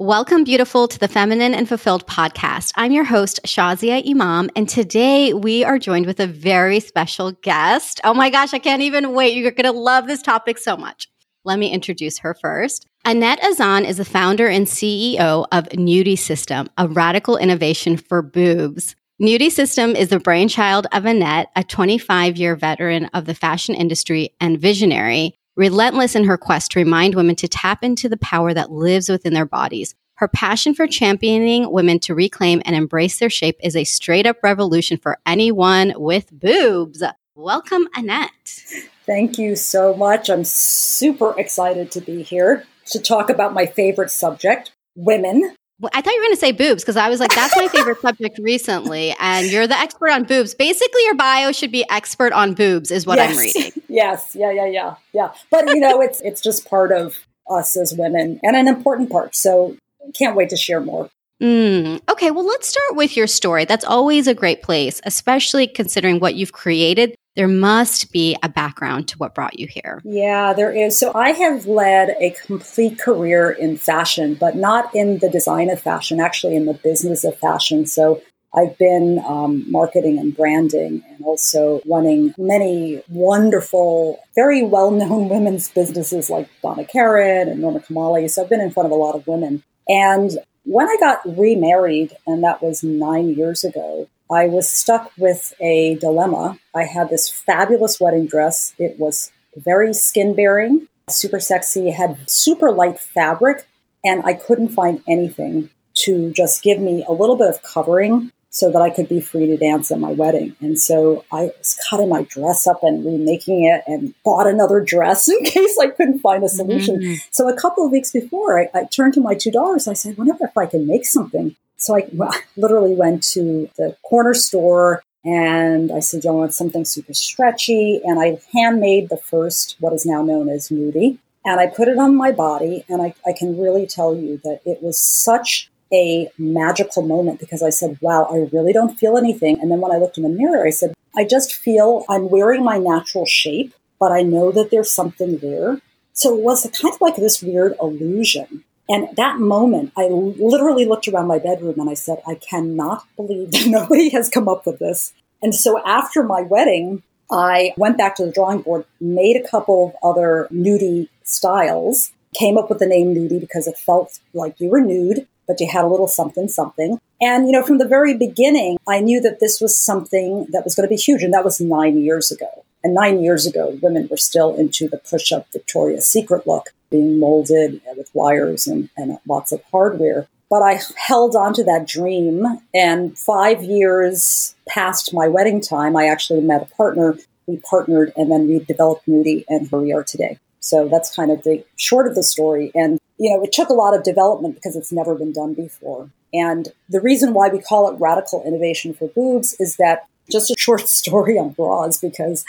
Welcome, beautiful, to the Feminine and Fulfilled podcast. I'm your host, Shazia Imam, and today we are joined with a very special guest. Oh my gosh, I can't even wait. You're going to love this topic so much. Let me introduce her first. Annette Azan is the founder and CEO of Nuudii System, a radical innovation for boobs. Nuudii System is the brainchild of Annette, a 25 year veteran of the fashion industry and visionary relentless in her quest to remind women to tap into the power that lives within their bodies. Her passion for championing women to reclaim and embrace their shape is a straight up revolution for anyone with boobs. Welcome, Annette. Thank you so much. I'm super excited to be here to talk about my favorite subject, women. I thought you were going to say boobs because I was like, that's my favorite subject recently. And you're the expert on boobs. Basically, your bio should be expert on boobs, is what yes. I'm reading. yes. Yeah. Yeah. Yeah. Yeah. But, you know, it's, it's just part of us as women and an important part. So can't wait to share more. Mm, okay, well, let's start with your story. That's always a great place, especially considering what you've created there must be a background to what brought you here. Yeah, there is. So I have led a complete career in fashion, but not in the design of fashion, actually in the business of fashion. So I've been um, marketing and branding and also running many wonderful, very well known women's businesses like Donna Karan and Norma Kamali. So I've been in front of a lot of women. And when I got remarried, and that was nine years ago, I was stuck with a dilemma. I had this fabulous wedding dress. It was very skin bearing, super sexy, had super light fabric, and I couldn't find anything to just give me a little bit of covering so that I could be free to dance at my wedding. And so I was cutting my dress up and remaking it and bought another dress in case I couldn't find a solution. Mm-hmm. So a couple of weeks before, I, I turned to my two daughters. I said, wonder if I can make something. So I literally went to the corner store and I said, I want something super stretchy. And I handmade the first, what is now known as nuudii. And I put it on my body. And I, I can really tell you that it was such a magical moment because I said, wow, I really don't feel anything. And then when I looked in the mirror, I said, I just feel I'm wearing my natural shape, but I know that there's something there. So it was kind of like this weird illusion. And that moment, I literally looked around my bedroom and I said, I cannot believe that nobody has come up with this. And so after my wedding, I went back to the drawing board, made a couple of other nuudii styles, came up with the name nuudii because it felt like you were nude, but you had a little something, something. And, you know, from the very beginning, I knew that this was something that was going to be huge. And that was nine years ago. And nine years ago, women were still into the push up Victoria's Secret look being molded with wires and, and lots of hardware. But I held on to that dream. And five years past my wedding time, I actually met a partner. We partnered and then we developed Nuudii, and here we are today. So that's kind of the short of the story. And, you know, it took a lot of development because it's never been done before. And the reason why we call it radical innovation for boobs is that just a short story on bras because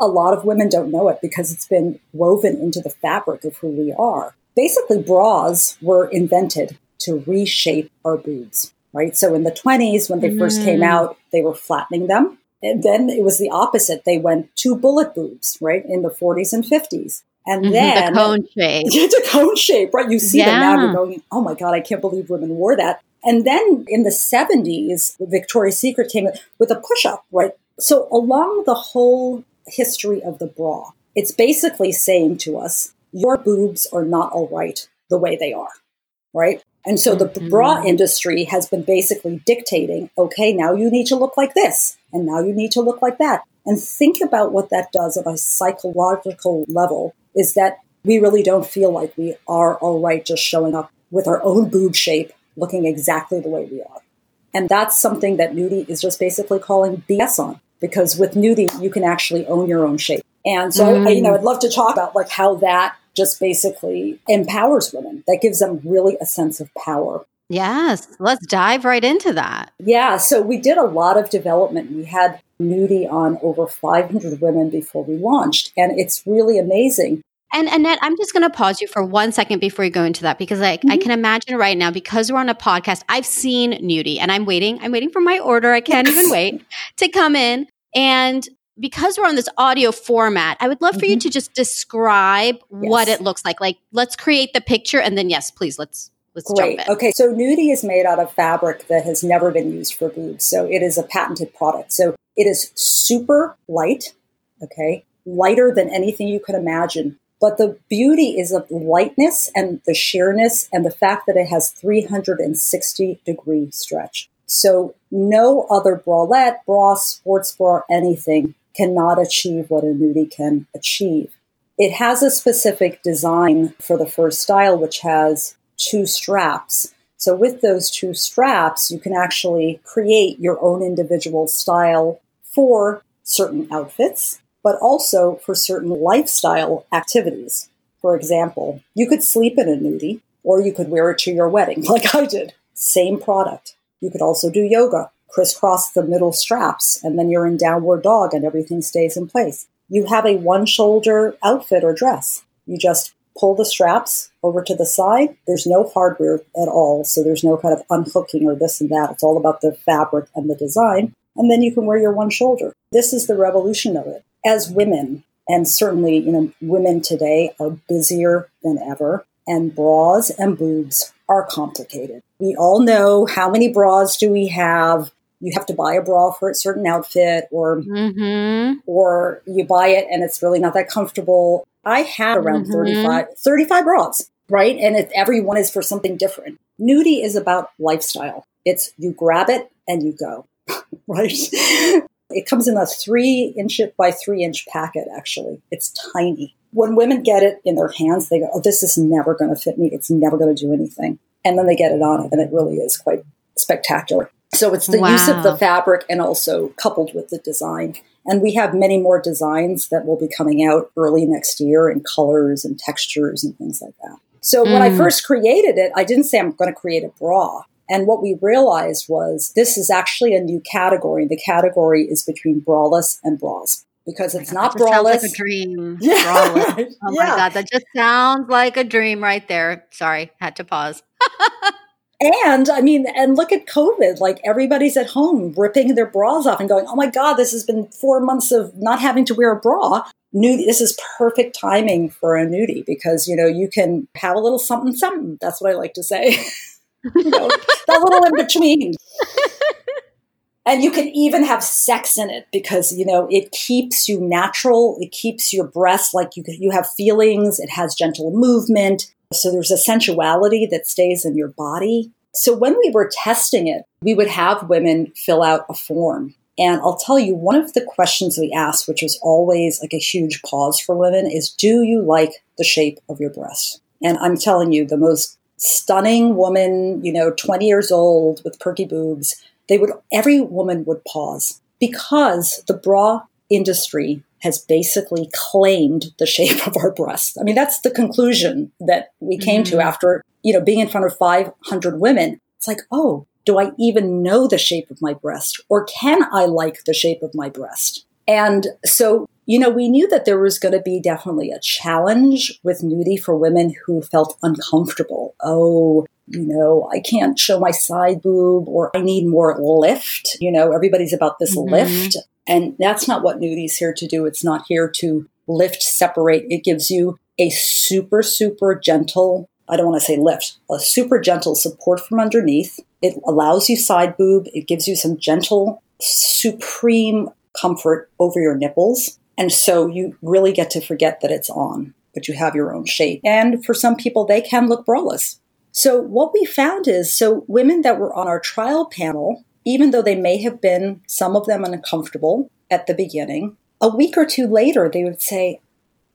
a lot of women don't know it because it's been woven into the fabric of who we are. Basically, bras were invented to reshape our boobs, right? So in the 20s, when they mm. first came mm. out, they were flattening them. And then it was the opposite. They went to bullet boobs, right? In the 40s and 50s. And mm-hmm, then the cone shape. the cone shape, right? You see yeah. them now, you're going, oh my God, I can't believe women wore that. And then in the 70s, Victoria's Secret came with a push up, right? So along the whole history of the bra. It's basically saying to us, your boobs are not all right the way they are, right? And so the mm-hmm. bra industry has been basically dictating, okay, now you need to look like this, and now you need to look like that. And think about what that does at a psychological level is that we really don't feel like we are all right just showing up with our own boob shape, looking exactly the way we are. And that's something that Nuudii is just basically calling BS on because with nuudii you can actually own your own shape. And so, mm. I, you know, I'd love to talk about like how that just basically empowers women. That gives them really a sense of power. Yes, let's dive right into that. Yeah, so we did a lot of development. We had Nuudii on over 500 women before we launched, and it's really amazing and Annette, I'm just going to pause you for one second before you go into that because I, mm-hmm. I can imagine right now because we're on a podcast, I've seen Nuudii and I'm waiting. I'm waiting for my order. I can't even wait to come in. And because we're on this audio format, I would love for mm-hmm. you to just describe yes. what it looks like. Like, let's create the picture and then, yes, please, let's Let's Great. Okay, so Nuudii is made out of fabric that has never been used for boobs. So it is a patented product. So it is super light, okay, lighter than anything you could imagine. But the beauty is of lightness and the sheerness and the fact that it has 360 degree stretch. So no other bralette, bra, sports bra, anything cannot achieve what a nuudii can achieve. It has a specific design for the first style, which has two straps. So with those two straps, you can actually create your own individual style for certain outfits, but also for certain lifestyle activities. For example, you could sleep in a nuudii or you could wear it to your wedding like I did. Same product. You could also do yoga, crisscross the middle straps, and then you're in downward dog and everything stays in place. You have a one shoulder outfit or dress. You just pull the straps over to the side. There's no hardware at all, so there's no kind of unhooking or this and that. It's all about the fabric and the design. And then you can wear your one shoulder. This is the revolution of it. As women, and certainly, you know, women today are busier than ever, and bras and boobs are complicated. We all know how many bras do we have. You have to buy a bra for a certain outfit, or Mm-hmm. or you buy it and it's really not that comfortable. I had around Mhm. 35, 35 bras, right? And it, every one is for something different. Nuudii is about lifestyle. It's you grab it and you go, right? It comes in a three inch by three inch packet, actually. It's tiny. When women get it in their hands, they go, Oh, this is never going to fit me. It's never going to do anything. And then they get it on it, and it really is quite spectacular. So it's the use of the fabric and also coupled with the design. And we have many more designs that will be coming out early next year in colors and textures and things like that. So when I Mm. first created it, I didn't say I'm going to create a bra. And what we realized was this is actually a new category. The category is between braless and bras because it's oh not that just sounds braless. like a dream. Yeah. Braless. Oh Yeah. my god, that just sounds like a dream right there. Sorry, had to pause. And I mean, and look at COVID. Like everybody's at home ripping their bras off and going, oh my God, this has been four months of not having to wear a bra. Nuudii, this is perfect timing for a nuudii because, you know, you can have a little something, something. That's what I like to say. Know, that little in between. And you can even have sex in it because you know it keeps you natural. It keeps your breasts like you you have feelings. It has gentle movement, so there's a sensuality that stays in your body. So when we were testing it, we would have women fill out a form, and I'll tell you one of the questions we asked, which was always like a huge pause for women, is Do you like the shape of your breasts? And I'm telling you, the most stunning woman, you know, 20 years old with perky boobs they would every woman would pause because the bra industry has basically claimed the shape of our breasts. I mean, that's the conclusion that we came to Mhm. after, you know, being in front of 500 women. It's like, oh, do I even know the shape of my breast or can I like the shape of my breast? And so, you know, we knew that there was going to be definitely a challenge with nuudii for women who felt uncomfortable. Oh, you know, I can't show my side boob or I need more lift. You know, everybody's about this Mhm. lift. And that's not what Nuudii's here to do. It's not here to lift, separate. It gives you a super, super gentle, I don't want to say lift, a super gentle support from underneath. It allows you side boob. It gives you some gentle, supreme comfort over your nipples. And so you really get to forget that it's on, but you have your own shape. And for some people, they can look braless. So what we found is so women that were on our trial panel, even though they may have been some of them uncomfortable at the beginning, a week or two later they would say,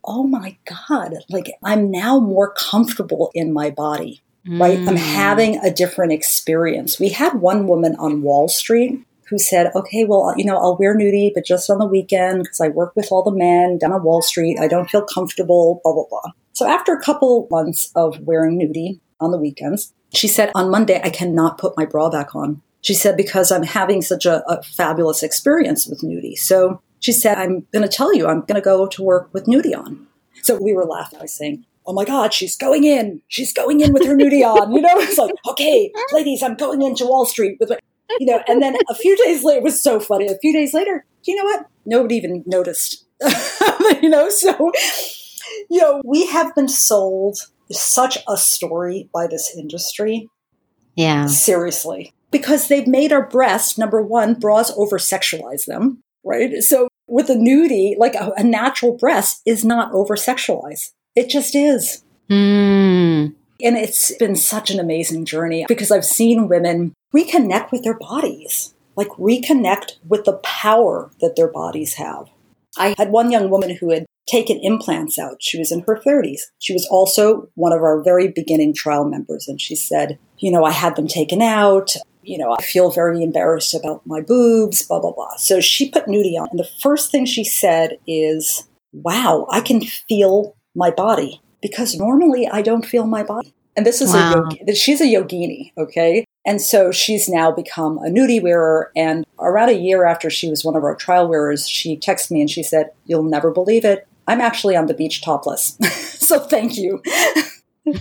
"Oh my god, like I'm now more comfortable in my body." Right? I'm Mm. having a different experience. We had one woman on Wall Street who said, "Okay, well, you know, I'll wear nuudii, but just on the weekend because I work with all the men down on Wall Street. I don't feel comfortable, blah blah blah." So after a couple months of wearing nuudii on the weekends, she said, "On Monday, I cannot put my bra back on." She said, "Because I'm having such a, a fabulous experience with nuudii." So she said, "I'm going to tell you, I'm going to go to work with nuudii on." So we were laughing. I was saying, "Oh my God, she's going in! She's going in with her nuudii on!" You know, it's like, "Okay, ladies, I'm going into Wall Street with." My, you know, and then a few days later, it was so funny. A few days later, you know what? Nobody even noticed. you know, so you know, we have been sold such a story by this industry. Yeah. Seriously. Because they've made our breasts, number one, bras over sexualize them, right? So with a nuudii, like a, a natural breast is not over sexualized. It just is. Mm. And it's been such an amazing journey because I've seen women reconnect with their bodies, like reconnect with the power that their bodies have. I had one young woman who had taken implants out. She was in her 30s. She was also one of our very beginning trial members. And she said, You know, I had them taken out. You know, I feel very embarrassed about my boobs, blah, blah, blah. So she put nuudii on. And the first thing she said is, Wow, I can feel my body because normally I don't feel my body. And this is wow. a yogi, she's a yogini, okay? And so she's now become a nuudii wearer. And around a year after she was one of our trial wearers, she texted me and she said, You'll never believe it. I'm actually on the beach topless. so thank you. yeah.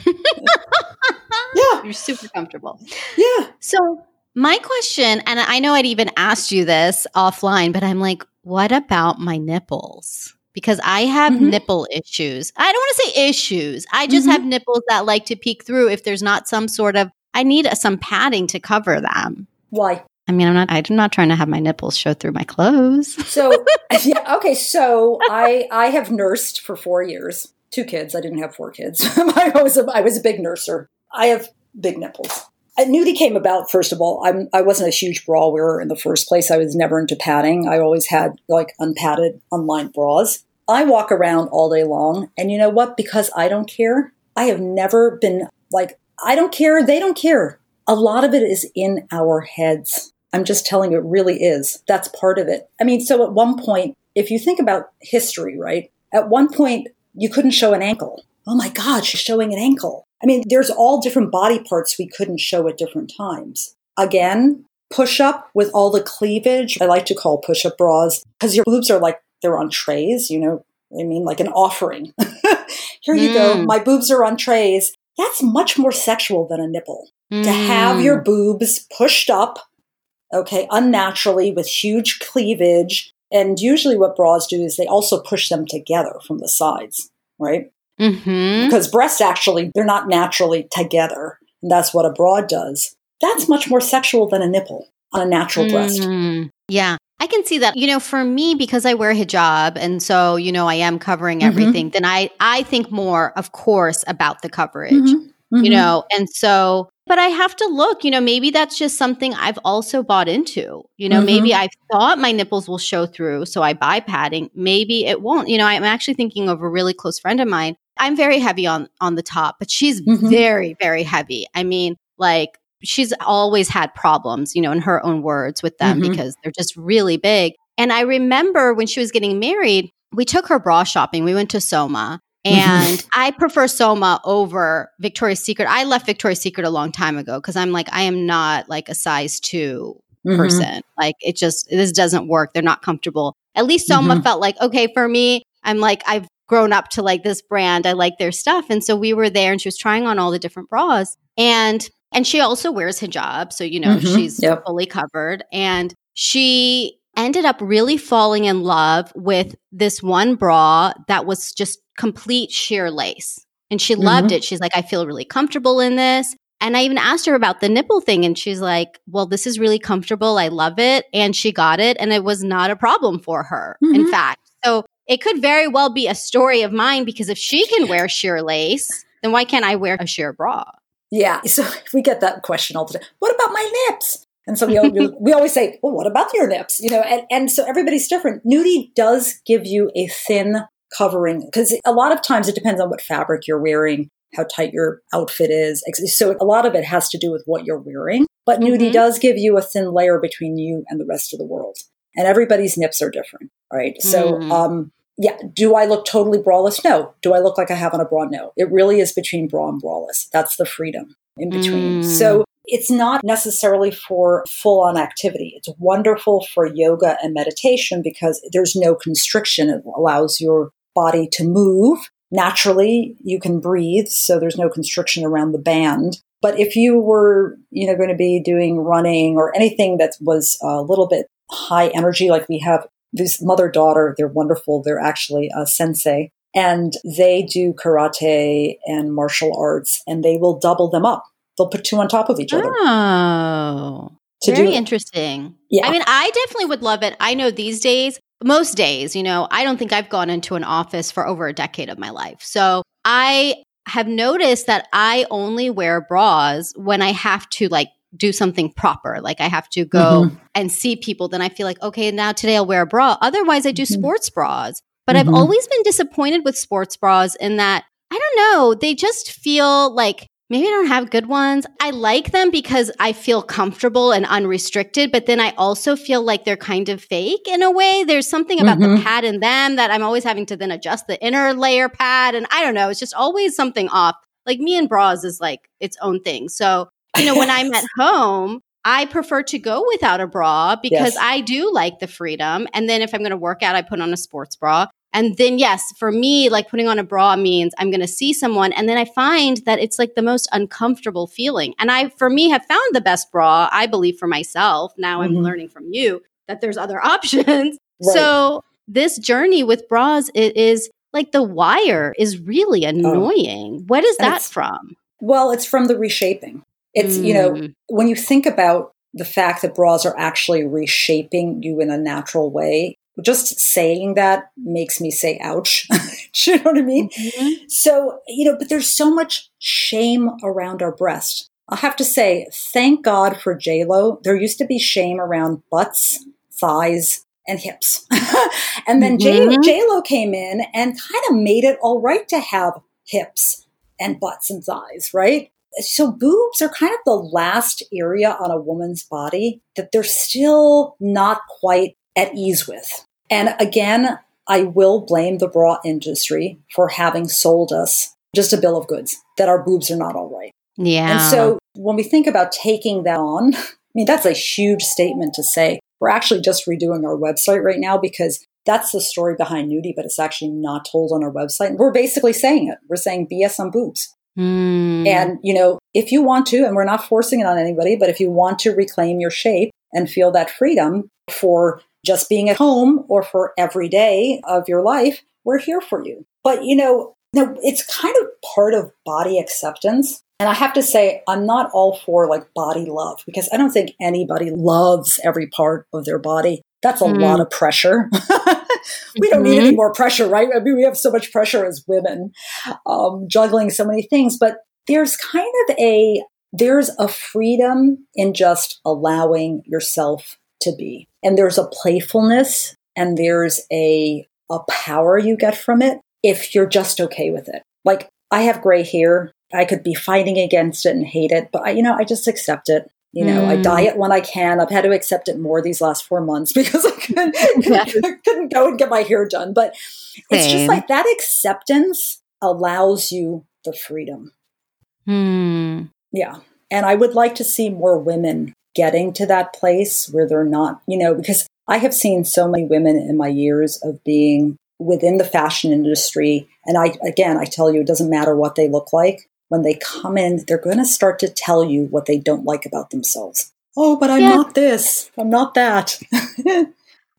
You're super comfortable. Yeah. So, my question, and I know I'd even asked you this offline, but I'm like, what about my nipples? Because I have mm-hmm. nipple issues. I don't want to say issues. I just mm-hmm. have nipples that like to peek through if there's not some sort of, I need some padding to cover them. Why? I mean, I'm not. I'm not trying to have my nipples show through my clothes. So, yeah, okay. So, I I have nursed for four years, two kids. I didn't have four kids. I was a, I was a big nurser. I have big nipples. nuudii came about first of all. I'm I wasn't a huge bra wearer in the first place. I was never into padding. I always had like unpadded, unlined bras. I walk around all day long, and you know what? Because I don't care. I have never been like I don't care. They don't care. A lot of it is in our heads I'm just telling you, it really is. That's part of it. I mean, so at one point, if you think about history, right? At one point, you couldn't show an ankle. Oh my God, she's showing an ankle. I mean, there's all different body parts we couldn't show at different times. Again, push up with all the cleavage. I like to call push up bras because your boobs are like they're on trays, you know, I mean, like an offering. Here you mm. go. My boobs are on trays. That's much more sexual than a nipple. Mm. To have your mm. boobs pushed up okay, unnaturally with huge cleavage. And usually what bras do is they also push them together from the sides, right? Mm-hmm. Because breasts actually, they're not naturally together. And that's what a bra does. That's much more sexual than a nipple on a natural mm-hmm. breast. Yeah. I can see that. You know, for me, because I wear hijab and so, you know, I am covering mm-hmm. everything, mm-hmm. then I, I think more, of course, about the coverage. Mm-hmm. You mm-hmm. know, and so but I have to look, you know, maybe that's just something I've also bought into. You know, mm-hmm. maybe I thought my nipples will show through, so I buy padding. Maybe it won't. You know, I'm actually thinking of a really close friend of mine. I'm very heavy on on the top, but she's mm-hmm. very very heavy. I mean, like she's always had problems, you know, in her own words with them mm-hmm. because they're just really big. And I remember when she was getting married, we took her bra shopping. We went to Soma Mm-hmm. And I prefer Soma over Victoria's Secret. I left Victoria's Secret a long time ago because I'm like, I am not like a size 2 mm-hmm. person. Like it just, this doesn't work. They're not comfortable. At least Soma mm-hmm. felt like, okay, for me, I'm like, I've grown up to like this brand. I like their stuff. And so we were there and she was trying on all the different bras. And and she also wears hijab. So, you know, mm-hmm. she's yep. fully covered. And she ended up really falling in love with this one bra that was just complete sheer lace. And she mm-hmm. loved it. She's like, I feel really comfortable in this. And I even asked her about the nipple thing, and she's like, Well, this is really comfortable. I love it. And she got it, and it was not a problem for her, mm-hmm. in fact. So it could very well be a story of mine because if she can wear sheer lace, then why can't I wear a sheer bra? Yeah. So we get that question all the time. What about my nips? And so we, we always say, well, what about your nips? You know, and, and so everybody's different. Nuudii does give you a thin covering because a lot of times it depends on what fabric you're wearing, how tight your outfit is. So a lot of it has to do with what you're wearing. But mm-hmm. nuudii does give you a thin layer between you and the rest of the world. And everybody's nips are different, right? Mm-hmm. So, um, yeah, do I look totally braless? No. Do I look like I have on a bra? No. It really is between bra and braless. That's the freedom in between. Mm. So it's not necessarily for full on activity. It's wonderful for yoga and meditation because there's no constriction. It allows your body to move. Naturally, you can breathe, so there's no constriction around the band. But if you were, you know, going to be doing running or anything that was a little bit high energy, like we have this mother daughter, they're wonderful. They're actually a sensei. and they do karate and martial arts and they will double them up. They'll put two on top of each other. Oh. Very do, interesting. Yeah. I mean, I definitely would love it. I know these days, most days, you know, I don't think I've gone into an office for over a decade of my life. So I have noticed that I only wear bras when I have to like do something proper. Like I have to go mm-hmm. and see people. Then I feel like, okay, now today I'll wear a bra. Otherwise, I do mm-hmm. sports bras. But mm-hmm. I've always been disappointed with sports bras in that I don't know, they just feel like maybe I don't have good ones. I like them because I feel comfortable and unrestricted, but then I also feel like they're kind of fake in a way. There's something about mm-hmm. the pad in them that I'm always having to then adjust the inner layer pad. And I don't know, it's just always something off. Like me and bras is like its own thing. So, you know, when I'm at home, I prefer to go without a bra because yes. I do like the freedom. And then if I'm going to work out, I put on a sports bra. And then, yes, for me, like putting on a bra means I'm going to see someone. And then I find that it's like the most uncomfortable feeling. And I, for me, have found the best bra, I believe, for myself. Now mm-hmm. I'm learning from you that there's other options. Right. So, this journey with bras, it is like the wire is really oh. annoying. Oh. What is that from? Well, it's from the reshaping. It's, mm. you know, mm. when you think about the fact that bras are actually reshaping you in a natural way, just saying that makes me say ouch you know what i mean mm-hmm. so you know but there's so much shame around our breast i have to say thank god for j-lo there used to be shame around butts thighs and hips and then mm-hmm. j-lo came in and kind of made it all right to have hips and butts and thighs right so boobs are kind of the last area on a woman's body that they're still not quite at ease with. And again, I will blame the bra industry for having sold us just a bill of goods that our boobs are not all right. Yeah. And so when we think about taking that on, I mean, that's a huge statement to say. We're actually just redoing our website right now because that's the story behind Nuudii, but it's actually not told on our website. We're basically saying it. We're saying BS on boobs. Mm. And, you know, if you want to, and we're not forcing it on anybody, but if you want to reclaim your shape and feel that freedom for just being at home or for every day of your life, we're here for you. But, you know, no, it's kind of part of body acceptance. And I have to say, I'm not all for like body love because I don't think anybody loves every part of their body. That's a mm. lot of pressure. we don't need any mm-hmm. more pressure, right? I mean, we have so much pressure as women, um, juggling so many things. But there's kind of a there's a freedom in just allowing yourself to be. And there's a playfulness and there's a, a power you get from it if you're just okay with it. Like I have gray hair. I could be fighting against it and hate it, but I, you know, I just accept it. You know, mm. I diet when I can. I've had to accept it more these last four months because I couldn't, yeah. couldn't go and get my hair done. But Same. it's just like that acceptance allows you the freedom. Hmm. Yeah. And I would like to see more women getting to that place where they're not, you know, because I have seen so many women in my years of being within the fashion industry. And I, again, I tell you, it doesn't matter what they look like. When they come in, they're going to start to tell you what they don't like about themselves. Oh, but I'm yeah. not this. I'm not that. yeah,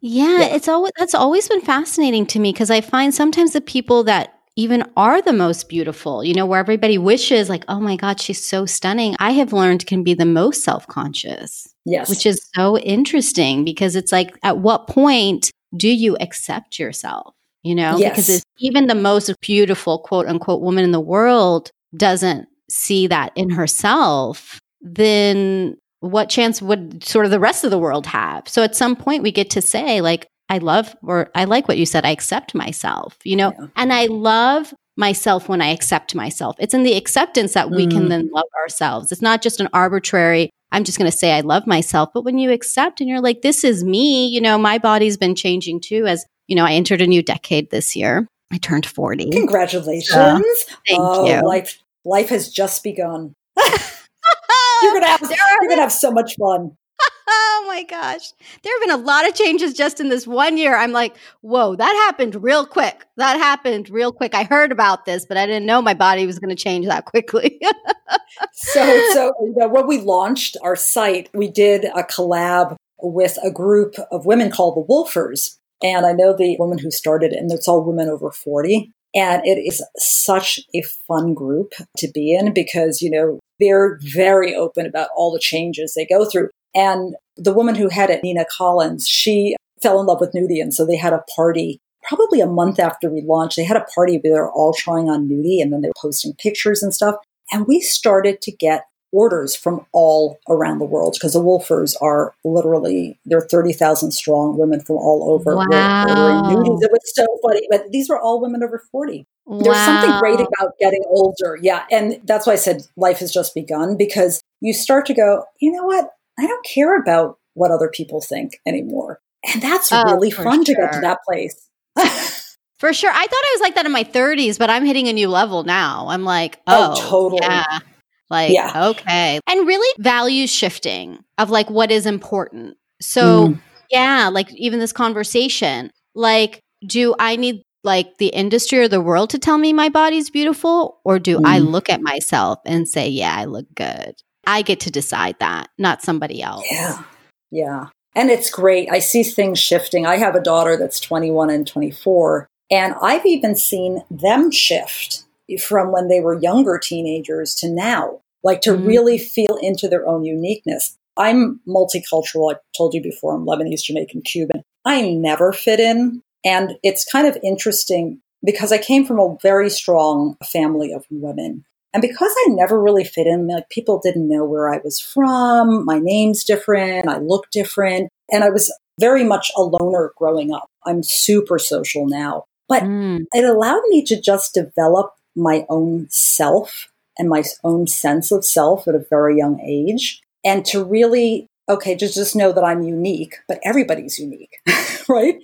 yeah, it's always that's always been fascinating to me because I find sometimes the people that even are the most beautiful, you know, where everybody wishes, like, oh my God, she's so stunning, I have learned can be the most self conscious. Yes. Which is so interesting because it's like, at what point do you accept yourself? You know, yes. because even the most beautiful, quote unquote, woman in the world doesn't see that in herself, then what chance would sort of the rest of the world have? So at some point, we get to say, like, I love or I like what you said. I accept myself, you know, yeah. and I love myself when I accept myself. It's in the acceptance that we mm. can then love ourselves. It's not just an arbitrary, I'm just going to say I love myself. But when you accept and you're like, this is me, you know, my body's been changing too. As you know, I entered a new decade this year. I turned 40. Congratulations. So, thank oh, you. Life, life has just begun. you're to have, you're to have so much fun oh my gosh. There have been a lot of changes just in this one year. I'm like, whoa, that happened real quick. That happened real quick. I heard about this, but I didn't know my body was going to change that quickly. so, so you know, when we launched our site, we did a collab with a group of women called the Woolfers. And I know the woman who started it, and it's all women over 40. And it is such a fun group to be in because, you know, they're very open about all the changes they go through. And the woman who had it, Nina Collins, she fell in love with Nuudii. And so they had a party probably a month after we launched. They had a party where they were all trying on Nuudii and then they were posting pictures and stuff. And we started to get orders from all around the world because the Woolfers are literally they're thirty thousand strong women from all over. Wow. It was so funny, but these were all women over forty. Wow. There's something great about getting older, yeah, and that's why I said life has just begun because you start to go, you know what? I don't care about what other people think anymore, and that's oh, really fun sure. to get to that place. For sure. I thought I was like that in my 30s, but I'm hitting a new level now. I'm like, oh, oh totally. Yeah. Like, yeah. okay. And really value shifting of like what is important. So, mm. yeah, like even this conversation, like, do I need like the industry or the world to tell me my body's beautiful? Or do mm. I look at myself and say, yeah, I look good? I get to decide that, not somebody else. Yeah. Yeah. And it's great. I see things shifting. I have a daughter that's 21 and 24, and I've even seen them shift from when they were younger teenagers to now like to mm-hmm. really feel into their own uniqueness. I'm multicultural. I told you before, I'm Lebanese, Jamaican, Cuban. I never fit in. And it's kind of interesting because I came from a very strong family of women. And because I never really fit in, like people didn't know where I was from, my name's different, I look different. And I was very much a loner growing up. I'm super social now. But mm. it allowed me to just develop my own self and my own sense of self at a very young age. And to really, okay, just, just know that I'm unique, but everybody's unique, right?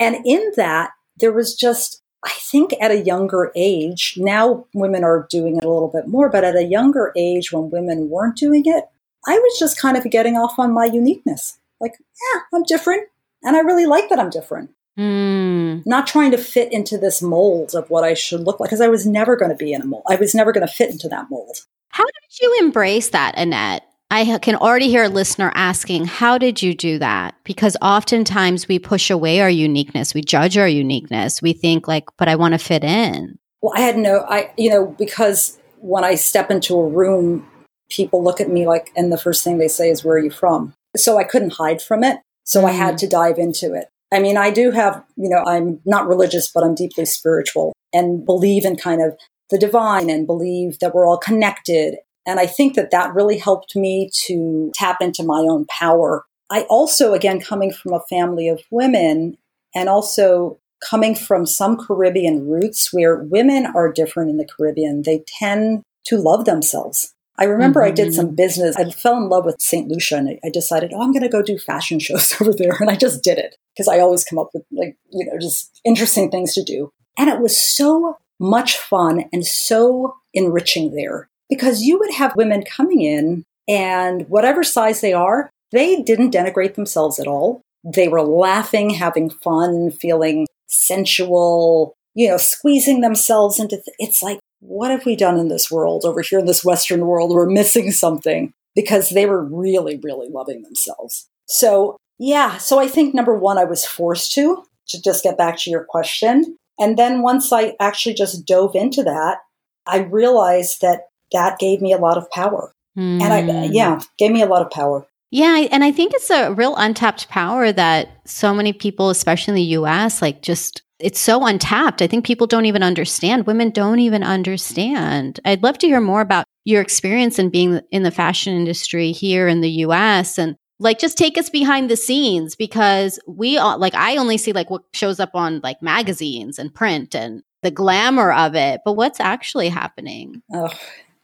And in that, there was just, I think at a younger age, now women are doing it a little bit more, but at a younger age when women weren't doing it, I was just kind of getting off on my uniqueness. Like, yeah, I'm different. And I really like that I'm different. Mm. Not trying to fit into this mold of what I should look like, because I was never going to be in a mold. I was never going to fit into that mold. How did you embrace that, Annette? I can already hear a listener asking, How did you do that? Because oftentimes we push away our uniqueness, we judge our uniqueness, we think, like, but I want to fit in. Well, I had no, I, you know, because when I step into a room, people look at me like, and the first thing they say is, Where are you from? So I couldn't hide from it. So mm. I had mm. to dive into it. I mean, I do have, you know, I'm not religious, but I'm deeply spiritual and believe in kind of the divine and believe that we're all connected. And I think that that really helped me to tap into my own power. I also, again, coming from a family of women and also coming from some Caribbean roots where women are different in the Caribbean, they tend to love themselves. I remember mm-hmm. I did some mm-hmm. business. I fell in love with St. Lucia and I decided, oh, I'm going to go do fashion shows over there. And I just did it because I always come up with like, you know, just interesting things to do. And it was so much fun and so enriching there because you would have women coming in and whatever size they are, they didn't denigrate themselves at all. They were laughing, having fun, feeling sensual, you know, squeezing themselves into th- it's like what have we done in this world over here in this Western world? We're missing something because they were really, really loving themselves. So, yeah, so I think number one, I was forced to, to just get back to your question. And then once I actually just dove into that, I realized that that gave me a lot of power. Mm. And I, hmm. yeah, gave me a lot of power. Yeah, and I think it's a real untapped power that so many people, especially in the US, like just it's so untapped. I think people don't even understand. Women don't even understand. I'd love to hear more about your experience in being in the fashion industry here in the US and like just take us behind the scenes because we all like I only see like what shows up on like magazines and print and the glamour of it, but what's actually happening? Oh,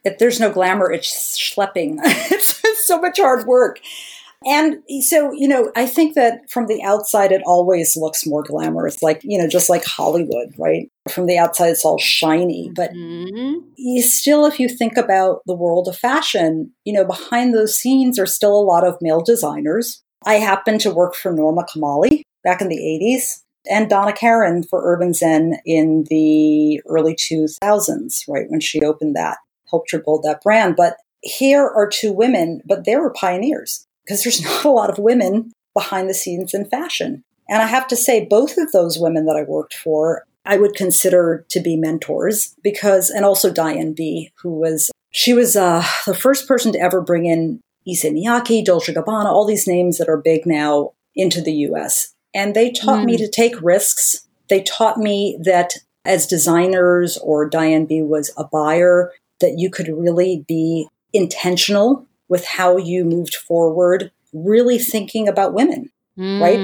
if there's no glamour, it's schlepping. it's so much hard work. And so, you know, I think that from the outside, it always looks more glamorous, like, you know, just like Hollywood, right? From the outside, it's all shiny. But mm-hmm. you still, if you think about the world of fashion, you know, behind those scenes are still a lot of male designers. I happened to work for Norma Kamali back in the 80s and Donna Karan for Urban Zen in the early 2000s, right? When she opened that, helped her build that brand. But here are two women, but they were pioneers because there's not a lot of women behind the scenes in fashion. And I have to say, both of those women that I worked for, I would consider to be mentors because, and also Diane B, who was, she was uh, the first person to ever bring in Issey Miyake, Dolce Gabbana, all these names that are big now into the US. And they taught mm. me to take risks. They taught me that as designers or Diane B was a buyer, that you could really be intentional with how you moved forward, really thinking about women, mm. right?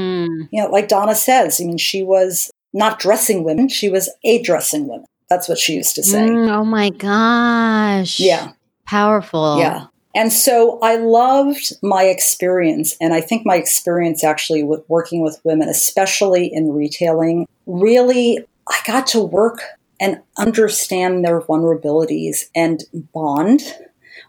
You know, like Donna says, I mean, she was not dressing women, she was a dressing women. That's what she used to say. Mm, oh my gosh. Yeah. Powerful. Yeah. And so I loved my experience. And I think my experience actually with working with women, especially in retailing, really, I got to work and understand their vulnerabilities and bond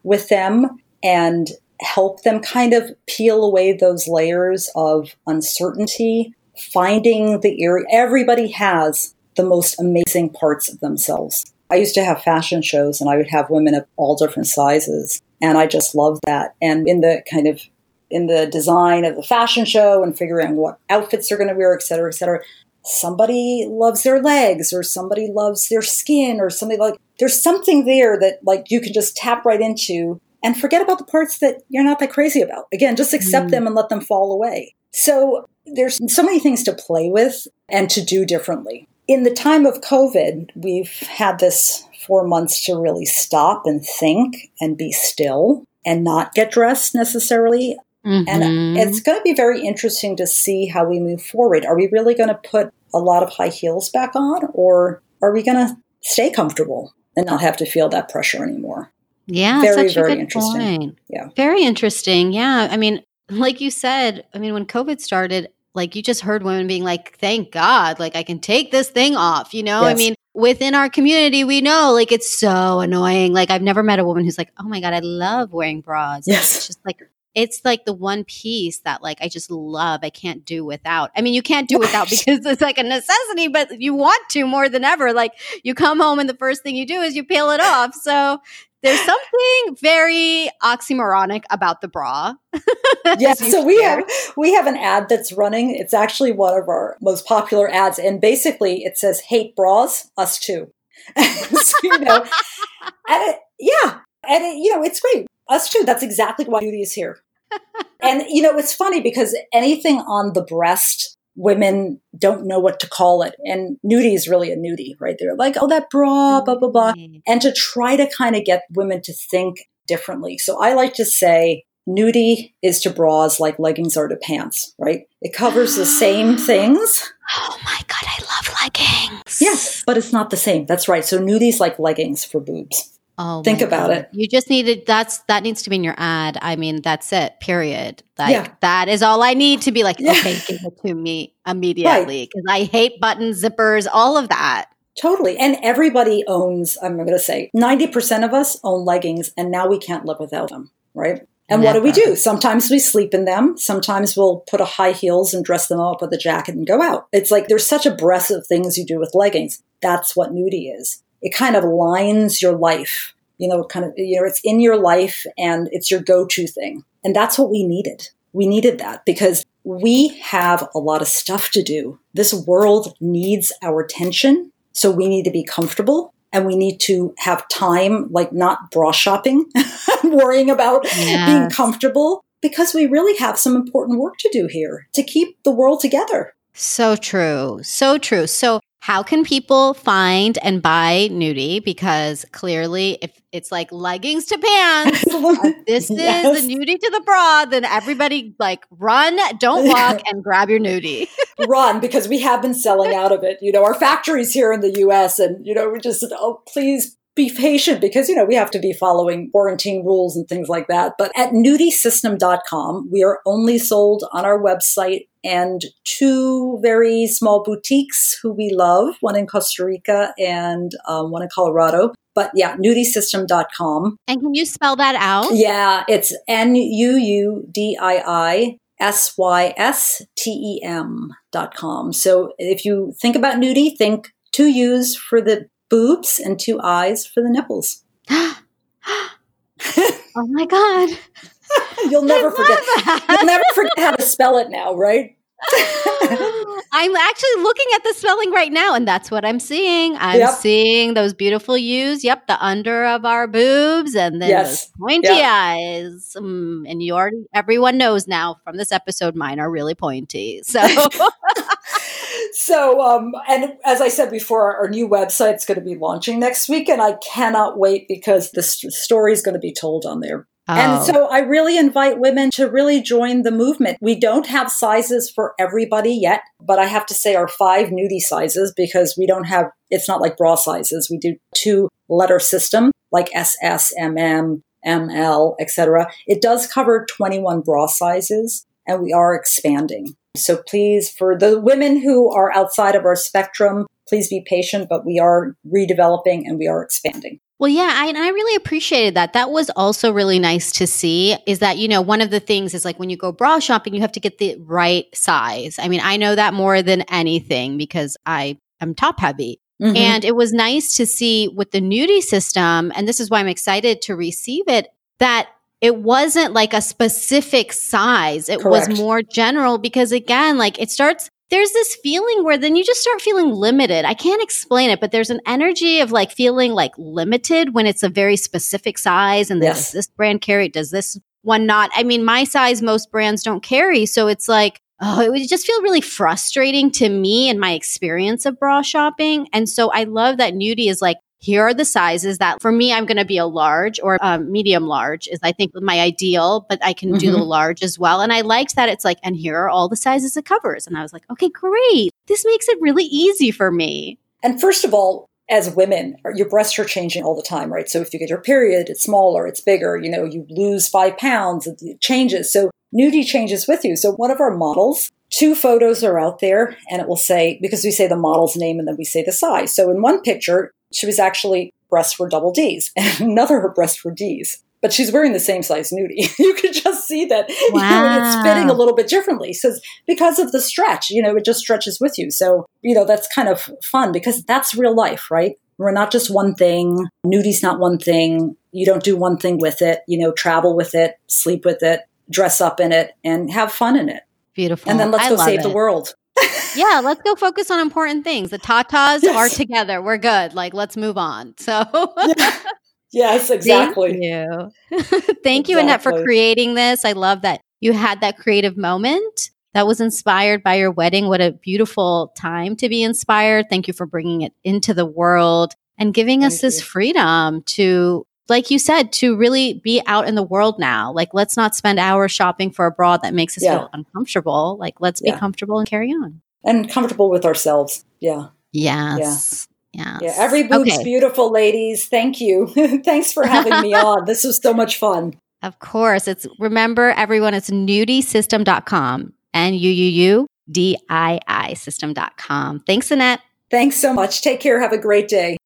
with them and help them kind of peel away those layers of uncertainty, finding the area. Everybody has the most amazing parts of themselves. I used to have fashion shows and I would have women of all different sizes. And I just love that. And in the kind of in the design of the fashion show and figuring what outfits they're going to wear, et cetera, et cetera. Somebody loves their legs or somebody loves their skin or something like there's something there that like you can just tap right into and forget about the parts that you're not that crazy about. Again, just accept mm. them and let them fall away. So there's so many things to play with and to do differently. In the time of COVID, we've had this four months to really stop and think and be still and not get dressed necessarily. Mm-hmm. And it's going to be very interesting to see how we move forward. Are we really going to put a lot of high heels back on, or are we going to stay comfortable and not have to feel that pressure anymore? Yeah, very, such very a good interesting. Point. Yeah. Very interesting. Yeah. I mean, like you said, I mean, when COVID started, like you just heard women being like, thank God, like I can take this thing off, you know? Yes. I mean, within our community, we know like it's so annoying. Like I've never met a woman who's like, oh my God, I love wearing bras. Yes. It's just like, it's like the one piece that like I just love. I can't do without. I mean, you can't do without because it's like a necessity, but you want to more than ever. Like you come home and the first thing you do is you peel it off. So there's something very oxymoronic about the bra. yes, so we have we have an ad that's running. It's actually one of our most popular ads, and basically it says "Hate bras, us too." so, you know, and it, yeah, and it, you know it's great. Us too. That's exactly why Nuudii is here. And you know it's funny because anything on the breast women don't know what to call it. And nuudii is really a nuudii, right? They're like, oh, that bra, blah, blah, blah. And to try to kind of get women to think differently. So I like to say, nuudii is to bras like leggings are to pants, right? It covers the same things. Oh my God, I love leggings. Yes, but it's not the same. That's right. So nuudii's like leggings for boobs. Oh, think about God. it. You just needed that's that needs to be in your ad. I mean, that's it. Period. Like yeah. that is all I need to be like, yeah. okay, give it to me immediately because right. I hate buttons, zippers, all of that. Totally. And everybody owns, I'm going to say 90% of us own leggings and now we can't live without them, right? And Never. what do we do? Sometimes we sleep in them. Sometimes we'll put a high heels and dress them up with a jacket and go out. It's like there's such a breadth of things you do with leggings. That's what nuudii is it kind of lines your life. You know, kind of, you know, it's in your life and it's your go to thing. And that's what we needed. We needed that because we have a lot of stuff to do. This world needs our attention. So we need to be comfortable and we need to have time, like not bra shopping, worrying about yes. being comfortable because we really have some important work to do here to keep the world together. So true. So true. So how can people find and buy nuudii? Because clearly, if it's like leggings to pants, uh, this yes. is the nuudii to the bra, then everybody like run, don't walk, and grab your nuudii. run because we have been selling out of it. You know, our factories here in the US, and you know, we just oh please be patient because, you know, we have to be following quarantine rules and things like that. But at nuudiisystem.com, we are only sold on our website and two very small boutiques who we love, one in Costa Rica and um, one in Colorado. But yeah, nuudiisystem.com. And can you spell that out? Yeah, it's N U U D I I S Y S T E M dot com. So if you think about nuudii, think two U's for the boobs and two eyes for the nipples. oh my God. You'll never forget. That. You'll never forget how to spell it now, right? I'm actually looking at the spelling right now, and that's what I'm seeing. I'm yep. seeing those beautiful U's. Yep, the under of our boobs, and then yes. those pointy yep. eyes. Um, and you already, everyone knows now from this episode, mine are really pointy. So. so, um, and as I said before, our new website's going to be launching next week, and I cannot wait because the st- story is going to be told on there. Oh. And so I really invite women to really join the movement. We don't have sizes for everybody yet, but I have to say our five nuudii sizes because we don't have, it's not like bra sizes. We do two letter system like SS, MM, ML, etc. It does cover 21 bra sizes and we are expanding. So please, for the women who are outside of our spectrum, please be patient, but we are redeveloping and we are expanding. Well, yeah, I, and I really appreciated that. That was also really nice to see. Is that, you know, one of the things is like when you go bra shopping, you have to get the right size. I mean, I know that more than anything because I am top heavy. Mm-hmm. And it was nice to see with the nuudii system, and this is why I'm excited to receive it, that it wasn't like a specific size. It Correct. was more general because again, like it starts there's this feeling where then you just start feeling limited. I can't explain it, but there's an energy of like feeling like limited when it's a very specific size and yes. does this brand carry does this one not? I mean, my size most brands don't carry, so it's like oh, it would just feel really frustrating to me and my experience of bra shopping. And so I love that Nuudii is like, here are the sizes that for me, I'm going to be a large or um, medium large is I think my ideal, but I can mm-hmm. do the mm-hmm. large as well. And I liked that it's like, and here are all the sizes it covers. And I was like, okay, great. This makes it really easy for me. And first of all, as women, your breasts are changing all the time, right? So if you get your period, it's smaller, it's bigger, you know, you lose five pounds, it changes. So nudity changes with you. So one of our models, two photos are out there and it will say, because we say the model's name and then we say the size. So in one picture, she was actually breasts were double D's, and another her breasts were D's. But she's wearing the same size nuudii. you could just see that wow. you know, it's fitting a little bit differently. So because of the stretch, you know, it just stretches with you. So, you know, that's kind of fun because that's real life, right? We're not just one thing. Nuudii's not one thing. You don't do one thing with it. You know, travel with it, sleep with it, dress up in it, and have fun in it. Beautiful. And then let's go save it. the world yeah, let's go focus on important things. The tatas yes. are together. We're good. Like, let's move on. So, yeah. yes, exactly. Thank you. Thank you, exactly. Annette, for creating this. I love that you had that creative moment that was inspired by your wedding. What a beautiful time to be inspired. Thank you for bringing it into the world and giving Thank us this you. freedom to like you said, to really be out in the world now. Like, let's not spend hours shopping for a bra that makes us yeah. feel uncomfortable. Like, let's yeah. be comfortable and carry on. And comfortable with ourselves. Yeah. Yes. Yeah. Yes. Yeah. Every boob's okay. beautiful, ladies. Thank you. Thanks for having me on. This was so much fun. Of course. It's remember everyone, it's nuudiisystem.com. N U U U D I I system.com. Thanks, Annette. Thanks so much. Take care. Have a great day.